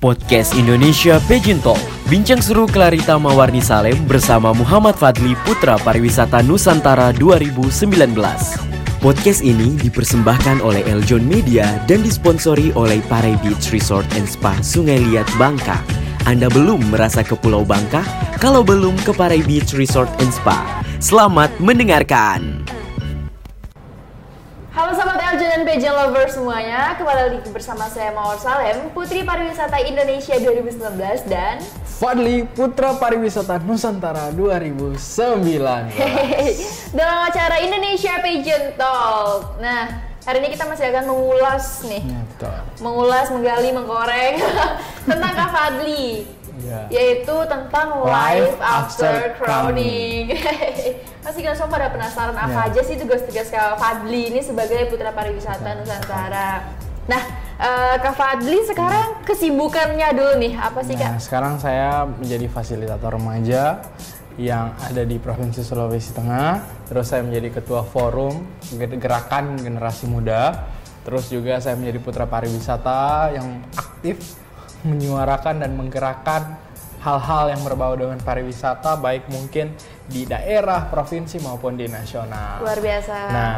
Podcast Indonesia Talk. Bincang seru Clarita Mawarni Salem bersama Muhammad Fadli Putra Pariwisata Nusantara 2019 Podcast ini dipersembahkan oleh Eljon Media dan disponsori oleh Parai Beach Resort and Spa Sungai Liat Bangka. Anda belum merasa ke Pulau Bangka? Kalau belum ke Parai Beach Resort and Spa. Selamat mendengarkan. Halo sahabat LJ dan PJ Lover semuanya, kembali lagi bersama saya Mawar Salem, Putri Pariwisata Indonesia 2019 dan Fadli Putra Pariwisata Nusantara 2019. dalam acara Indonesia Pageant Talk. Nah, hari ini kita masih akan mengulas nih, Betul. mengulas, menggali, mengkorek tentang Kak Fadli. Iya. Yaitu tentang life Life after after crowning. Pasti kalian semua pada penasaran apa Iya. aja sih tugas-tugas Kak Fadli ini sebagai putra pariwisata Nusantara. Nah, eh, Kak Fadli sekarang kesibukannya dulu nih apa sih Nah, Kak? sekarang saya menjadi fasilitator remaja yang ada di Provinsi Sulawesi Tengah. Terus saya menjadi ketua forum gerakan generasi muda. Terus juga saya menjadi putra pariwisata yang aktif menyuarakan dan menggerakkan hal-hal yang berbau dengan pariwisata baik mungkin di daerah, provinsi maupun di nasional. Luar biasa. Nah,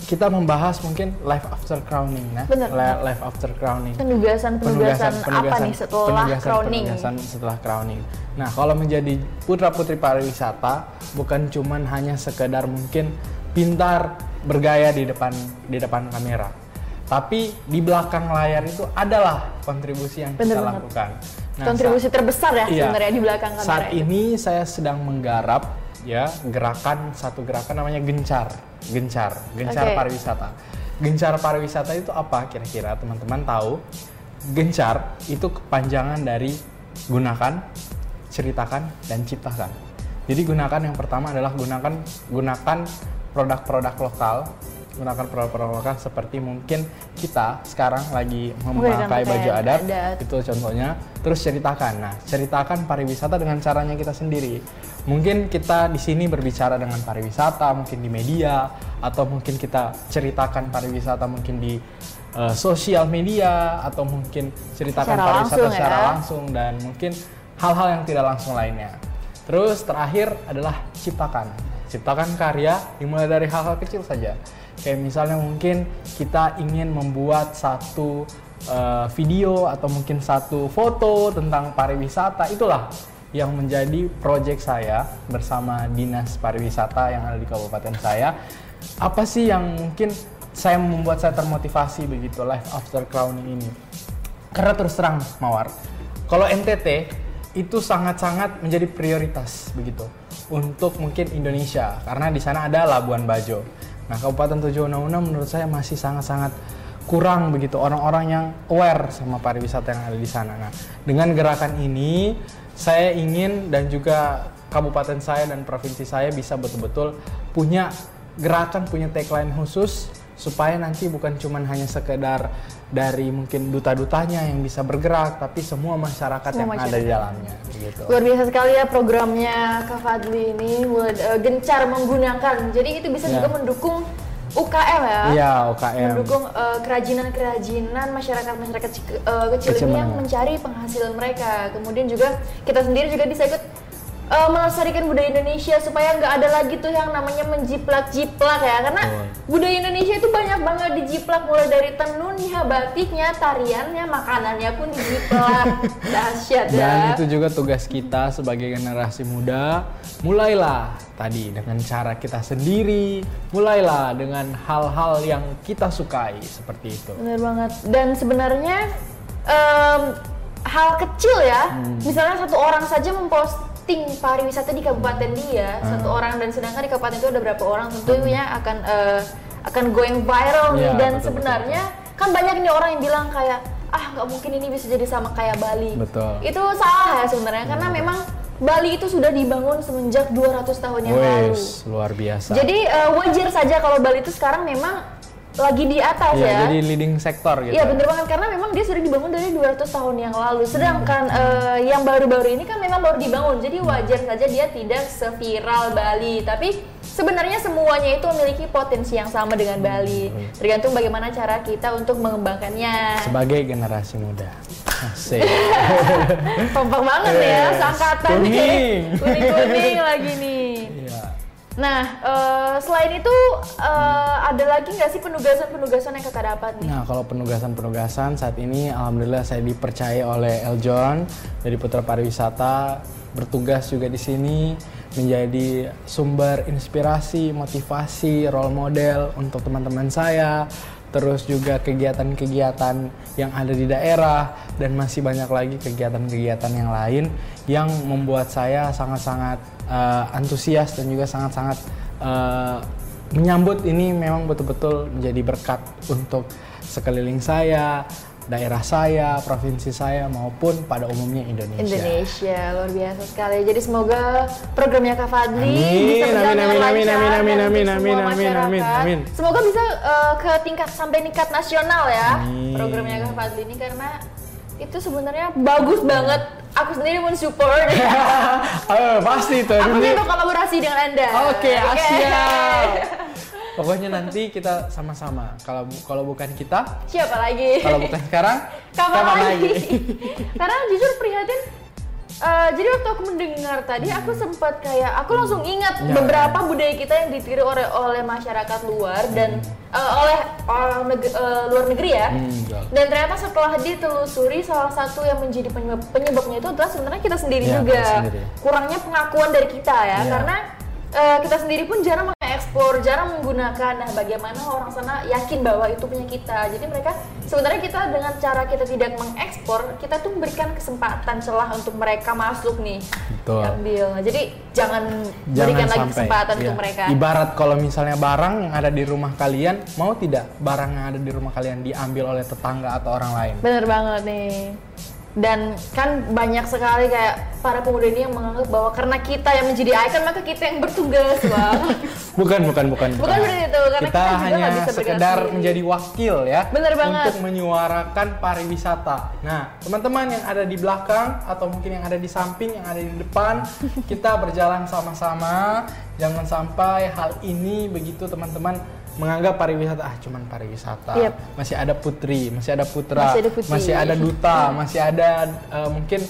kita membahas mungkin life after crowning, nah, Bener. Li- life after crowning. Penugasan-penugasan apa nih setelah penugasan- crowning? penugasan setelah crowning. Nah, kalau menjadi putra putri pariwisata bukan cuman hanya sekedar mungkin pintar bergaya di depan di depan kamera, tapi di belakang layar itu adalah kontribusi yang Bener kita banget. lakukan. Nah, Kontribusi terbesar ya Iya. sebenarnya di belakang kamera. Saat ini. ini saya sedang menggarap ya gerakan satu gerakan namanya gencar, gencar, gencar Oke. pariwisata. Gencar pariwisata itu apa kira-kira teman-teman tahu? Gencar itu kepanjangan dari gunakan, ceritakan dan ciptakan. Jadi gunakan yang pertama adalah gunakan gunakan produk-produk lokal gunakan produk-produk lokal seperti mungkin kita sekarang lagi Menggunakan memakai baju pakaian adat, adat. itu contohnya. Terus ceritakan. Nah ceritakan pariwisata dengan caranya kita sendiri. Mungkin kita di sini berbicara dengan pariwisata mungkin di media atau mungkin kita ceritakan pariwisata mungkin di eh, sosial media atau mungkin ceritakan Secara pariwisata langsung secara ya. langsung dan mungkin hal-hal yang tidak langsung lainnya. Terus terakhir adalah ciptakan. Ciptakan karya dimulai dari hal-hal kecil saja kayak misalnya mungkin kita ingin membuat satu eh, video atau mungkin satu foto tentang pariwisata itulah yang menjadi proyek saya bersama dinas pariwisata yang ada di kabupaten saya. Apa sih yang mungkin saya membuat saya termotivasi begitu life after crowning ini? Karena terus terang mawar kalau NTT itu sangat-sangat menjadi prioritas begitu untuk mungkin Indonesia. Karena di sana ada Labuan Bajo. Nah, Kabupaten Tojo Una menurut saya masih sangat-sangat kurang begitu orang-orang yang aware sama pariwisata yang ada di sana. Nah, dengan gerakan ini saya ingin dan juga kabupaten saya dan provinsi saya bisa betul-betul punya gerakan, punya tagline khusus supaya nanti bukan cuman hanya sekedar dari mungkin duta-dutanya yang bisa bergerak, tapi semua masyarakat Semua yang ada di masyarakat. dalamnya. Gitu. Luar biasa sekali ya programnya Kak Fadli ini mulai eh, gencar menggunakan. Jadi itu bisa Ya. juga mendukung UKM ya. Iya, UKM. Mendukung eh, kerajinan-kerajinan masyarakat-masyarakat cik- eh, kecil Kecil ini yang mencari penghasilan mereka. Kemudian juga kita sendiri juga bisa ikut eh, melestarikan budaya Indonesia supaya nggak ada lagi tuh yang namanya menjiplak-jiplak ya. Karena Betul. budaya Indonesia itu banyak banget dijiplak mulai dari tenunnya, batiknya, tariannya, makanannya pun dijiplak. Dahsyat ya. Dan itu juga tugas kita sebagai generasi muda. Mulailah tadi dengan cara kita sendiri, mulailah dengan hal-hal yang kita sukai seperti itu. Bener banget. Dan sebenarnya em, hal kecil ya, Hmm. misalnya satu orang saja memposting pariwisata di kabupaten dia, Hmm. satu orang dan sedangkan di kabupaten itu ada berapa orang, tentunya akan eh, akan going viral nih. Iya, Dan betul, sebenarnya kan banyak nih orang yang bilang kayak ah nggak mungkin ini bisa jadi sama kayak Bali. Betul. Itu salah ya sebenarnya karena memang Bali itu sudah dibangun semenjak 200 tahun yang lalu. Luar biasa. Jadi eh, wajar saja kalau Bali itu sekarang memang lagi di atas Iya, ya. jadi leading sektor gitu. Iya bener banget karena memang dia sudah dibangun dari 200 tahun yang lalu. Sedangkan eh, yang baru-baru ini kan memang baru dibangun. Jadi wajar saja dia tidak seviral Bali. Tapi sebenarnya semuanya itu memiliki potensi yang sama dengan Bali. Tergantung bagaimana cara kita untuk mengembangkannya. Sebagai generasi muda. Asik. Kompak banget ya, Yes. seangkatan nih. Kuning. Kuning-kuning lagi nih. Nah, eh, selain itu eh, ada lagi nggak sih penugasan-penugasan yang kakak dapat nih? Nah, kalau penugasan-penugasan saat ini alhamdulillah saya dipercaya oleh Eljon dari Putra Pariwisata bertugas juga di sini menjadi sumber inspirasi, motivasi, role model untuk teman-teman saya. Terus juga kegiatan-kegiatan yang ada di daerah dan masih banyak lagi kegiatan-kegiatan yang lain yang membuat saya sangat-sangat eh, antusias dan juga sangat-sangat eh, menyambut ini memang betul-betul menjadi berkat untuk sekeliling saya, daerah saya, provinsi saya maupun pada umumnya Indonesia. Indonesia luar biasa sekali. Jadi semoga programnya Kak Fadli Amin, bisa berjalan amin, dengan amin, lancar amin, amin, amin, untuk amin, amin, amin, amin, amin. Semoga bisa eh, ke tingkat sampai tingkat nasional ya Amin. programnya Kak Fadli ini karena itu sebenarnya bagus banget. Aku sendiri pun support. Oh, pasti tuh. Aku ingin berkolaborasi dengan anda. Oke, siap. Pokoknya nanti kita sama-sama. Kalau kalau bukan kita, Siapa lagi? kalau bukan sekarang, Kapan, lagi? Karena jujur prihatin. eh, jadi waktu aku mendengar tadi, aku sempat kayak aku langsung ingat Ya. beberapa budaya kita yang ditiru oleh oleh masyarakat luar dan eh, oleh orang neg- eh, luar negeri ya. Hmm. Dan ternyata setelah ditelusuri salah satu yang menjadi penyebab penyebabnya itu adalah sebenarnya kita sendiri Ya, juga. kita sendiri. Kurangnya pengakuan dari kita ya, Ya. karena eh, kita sendiri pun jarang mengekspor, jarang menggunakan. Nah, bagaimana orang sana yakin bahwa itu punya kita? Jadi mereka sebenarnya kita dengan cara kita tidak mengekspor, kita tuh memberikan kesempatan celah untuk mereka masuk nih, Betul. ambil. Nah, jadi jangan, berikan lagi kesempatan iya. untuk mereka. Ibarat kalau misalnya barang yang ada di rumah kalian, mau tidak barang yang ada di rumah kalian diambil oleh tetangga atau orang lain? Bener banget nih. Dan kan banyak sekali kayak para pemuda ini yang menganggap bahwa karena kita yang menjadi ikon maka kita yang bertugas, wah. Bukan, bukan, bukan. Bukan seperti itu, karena kita, kita hanya bisa sekedar sendiri. menjadi wakil ya. Bener banget. Untuk menyuarakan pariwisata. Nah, teman-teman yang ada di belakang atau mungkin yang ada di samping, yang ada di depan, kita berjalan sama-sama. Jangan sampai hal ini begitu teman-teman menganggap pariwisata ah cuman pariwisata. Yep. Masih ada putri, masih ada putra, Masih ada putri. masih ada duta, masih ada eh, mungkin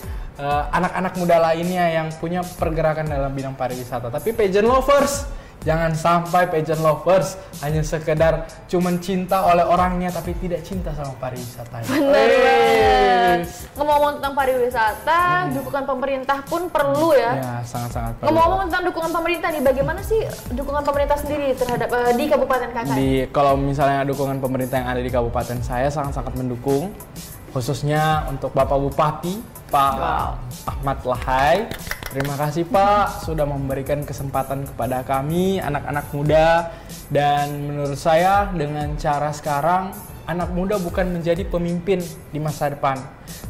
eh, anak-anak muda lainnya yang punya pergerakan dalam bidang pariwisata. Tapi pageant lovers, jangan sampai pageant lovers hanya sekedar cuman cinta oleh orangnya tapi tidak cinta sama Wes. banget. Ngomong-ngomong tentang pariwisata, dukungan pemerintah pun perlu ya. Ya, sangat-sangat perlu. Ngomong-ngomong tentang dukungan pemerintah nih, bagaimana sih dukungan pemerintah sendiri terhadap eh, di Kabupaten Kakak? di kalau misalnya dukungan pemerintah yang ada di kabupaten saya sangat-sangat mendukung khususnya untuk Bapak Bupati Pak Ahmad Lahai. Terima kasih Pak sudah memberikan kesempatan kepada kami anak-anak muda dan menurut saya dengan cara sekarang anak muda bukan menjadi pemimpin di masa depan,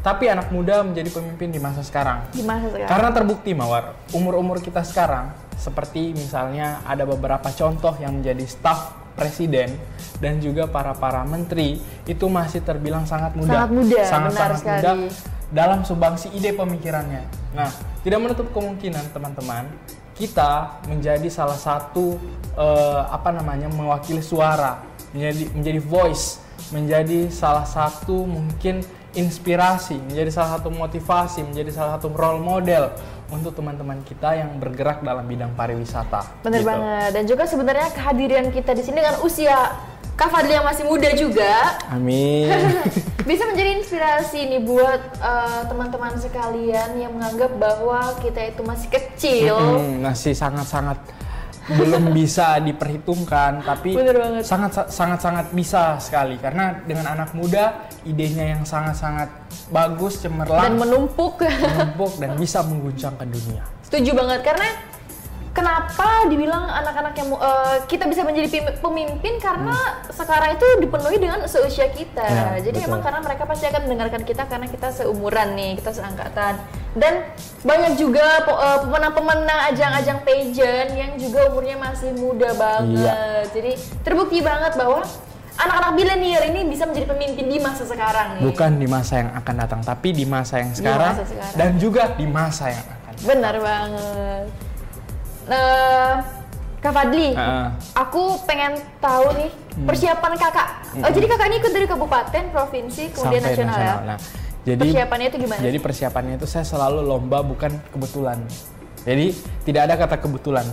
tapi anak muda menjadi pemimpin di masa sekarang. Di masa sekarang. Karena terbukti Mawar, umur-umur kita sekarang seperti misalnya ada beberapa contoh yang menjadi staf presiden dan juga para para menteri itu masih terbilang sangat muda. Sangat muda, sangat, benar sangat sekali. muda dalam sumbangsi ide pemikirannya. Nah, tidak menutup kemungkinan teman-teman kita menjadi salah satu eh, apa namanya mewakili suara, menjadi menjadi voice, menjadi salah satu mungkin inspirasi, menjadi salah satu motivasi, menjadi salah satu role model untuk teman-teman kita yang bergerak dalam bidang pariwisata. Bener gitu. banget. Dan juga sebenarnya kehadiran kita di sini dengan usia Kak Fadli yang masih muda juga Amin. bisa menjadi inspirasi nih buat eh, teman-teman sekalian yang menganggap bahwa kita itu masih kecil. Mm, masih sangat-sangat belum bisa diperhitungkan tapi sangat sangat sangat bisa sekali. Karena dengan anak muda idenya yang sangat-sangat bagus Dan cemerlang menumpuk. menumpuk dan bisa mengguncangkan dunia. Setuju banget karena kenapa dibilang anak-anak yang eh, kita bisa menjadi pemimpin karena sekarang itu dipenuhi dengan seusia kita. Ya, Jadi betul. emang karena mereka pasti akan mendengarkan kita karena kita seumuran nih, kita seangkatan. Dan banyak juga eh, pemenang-pemenang ajang-ajang pageant yang juga umurnya masih muda banget. Jadi terbukti banget bahwa anak-anak milenial ini bisa menjadi pemimpin di masa sekarang nih. bukan di masa yang akan datang tapi di masa yang sekarang, masa sekarang. dan juga di masa yang akan datang. Benar banget. Nah, Kak Fadli, Heeh. aku pengen tahu nih persiapan kakak. Oh, jadi kakak ini ikut dari kabupaten, provinsi, kemudian sampai nasional, ya? Nah, Jadi Persiapannya itu gimana? Jadi persiapannya itu saya selalu lomba bukan kebetulan. Jadi tidak ada kata kebetulan.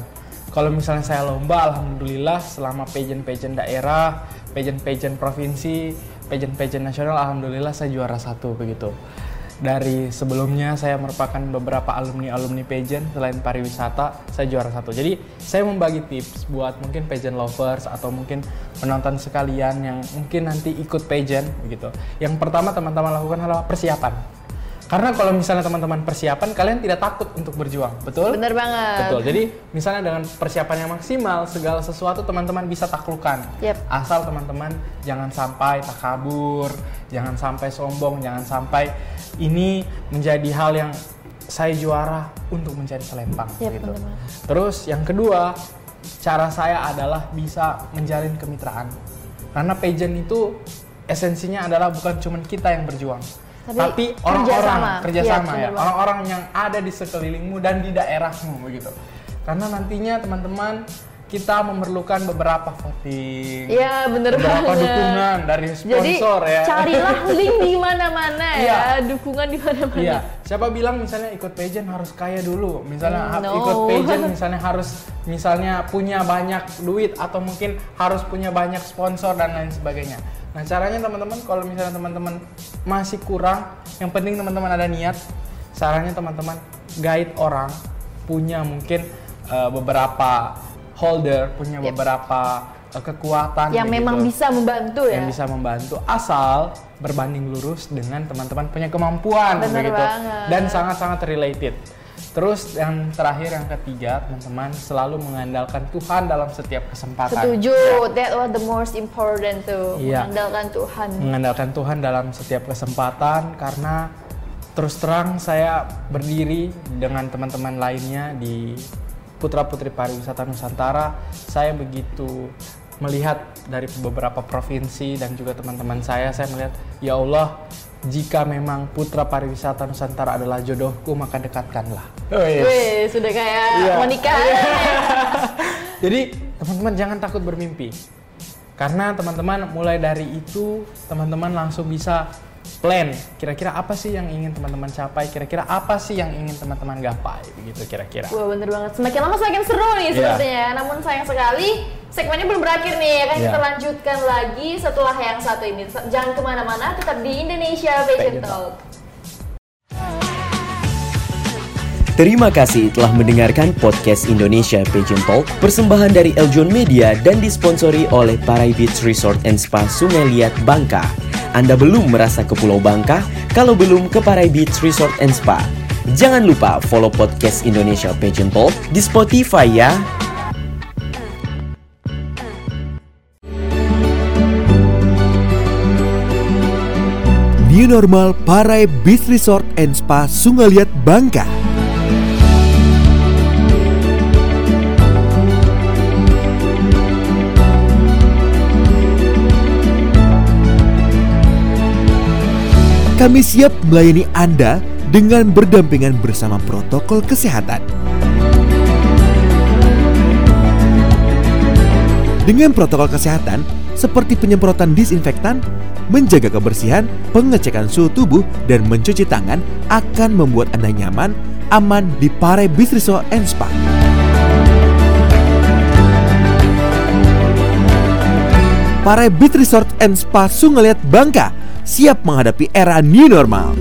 Kalau misalnya saya lomba, alhamdulillah selama pageant-pageant daerah, pageant-pageant provinsi, pageant-pageant nasional, alhamdulillah saya juara satu begitu. Dari sebelumnya saya merupakan beberapa alumni-alumni pageant selain pariwisata, saya juara satu. Jadi saya membagi tips buat mungkin pageant lovers atau mungkin penonton sekalian yang mungkin nanti ikut pageant begitu. Yang pertama teman-teman lakukan adalah persiapan. Karena kalau misalnya teman-teman persiapan, kalian tidak takut untuk berjuang, betul? Bener banget. Betul. Jadi misalnya dengan persiapan yang maksimal, segala sesuatu teman-teman bisa taklukkan. Yep. Asal teman-teman jangan sampai takabur, jangan sampai sombong, jangan sampai ini menjadi hal yang saya juara untuk mencari selempang Yep, gitu. bener. Terus yang kedua, cara saya adalah bisa menjalin kemitraan. Karena pageant itu esensinya adalah bukan cuma kita yang berjuang, Tapi tapi kerjasama. orang-orang Iya, kerjasama bener ya, orang-orang yang ada di sekelilingmu dan di daerahmu begitu. Karena nantinya teman-teman kita memerlukan beberapa voting, Iya, bener beberapa banget. dukungan dari Jadi sponsor ya. carilah link di mana-mana ya, Iya. dukungan di mana-mana. Iya, siapa bilang misalnya ikut pageant harus kaya dulu. Misalnya no. ikut pageant misalnya harus misalnya punya banyak duit atau mungkin harus punya banyak sponsor dan lain sebagainya. Nah, caranya teman-teman kalau misalnya teman-teman masih kurang, yang penting teman-teman ada niat. Sarannya teman-teman guide orang punya mungkin eh, beberapa holder, punya Yep. beberapa eh, kekuatan Yang begitu memang bisa membantu ya. yang bisa membantu asal berbanding lurus dengan teman-teman punya kemampuan Bener begitu banget. dan sangat-sangat related. Terus yang terakhir yang ketiga teman-teman selalu mengandalkan Tuhan dalam setiap kesempatan. Setuju, that was the most important tuh, Iya. mengandalkan Tuhan. Mengandalkan Tuhan dalam setiap kesempatan karena terus terang saya berdiri dengan teman-teman lainnya di Putra Putri Pariwisata Nusantara. Saya begitu melihat dari beberapa provinsi dan juga teman-teman saya, saya melihat ya Allah, jika memang Putra Pariwisata Nusantara adalah jodohku, maka dekatkanlah. Wih, sudah kayak Iya. mau nikah. Jadi teman-teman jangan takut bermimpi. Karena teman-teman mulai dari itu teman-teman langsung bisa plan kira-kira apa sih yang ingin teman-teman capai, kira-kira apa sih yang ingin teman-teman gapai begitu kira-kira. Wah bener banget, semakin lama semakin seru nih Iya. sepertinya. Namun sayang sekali segmennya belum berakhir nih, akan Iya. kita lanjutkan lagi setelah yang satu ini. Jangan ke mana-mana, tetap di Indonesia Fashion Talk. Terima kasih telah mendengarkan podcast Indonesia Pageant Talk persembahan dari Eljon Media dan disponsori oleh Parai Beach Resort and Spa Sungai Liat Bangka. Anda belum merasa ke Pulau Bangka? Kalau belum ke Parai Beach Resort and Spa. Jangan lupa follow podcast Indonesia Pageant Talk di Spotify ya. New Normal Parai Beach Resort and Spa Sungaliat Bangka. Kami siap melayani Anda dengan berdampingan bersama protokol kesehatan. Dengan protokol kesehatan seperti penyemprotan disinfektan, menjaga kebersihan, pengecekan suhu tubuh, dan mencuci tangan akan membuat Anda nyaman, aman di Pare Resort and Spa. Pare Beach Resort and Spa Sungeliat Bangka siap menghadapi era new normal.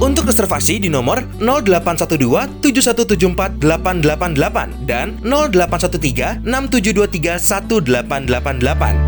Untuk reservasi di nomor 0812 7174 888 dan 0813 6723 1888.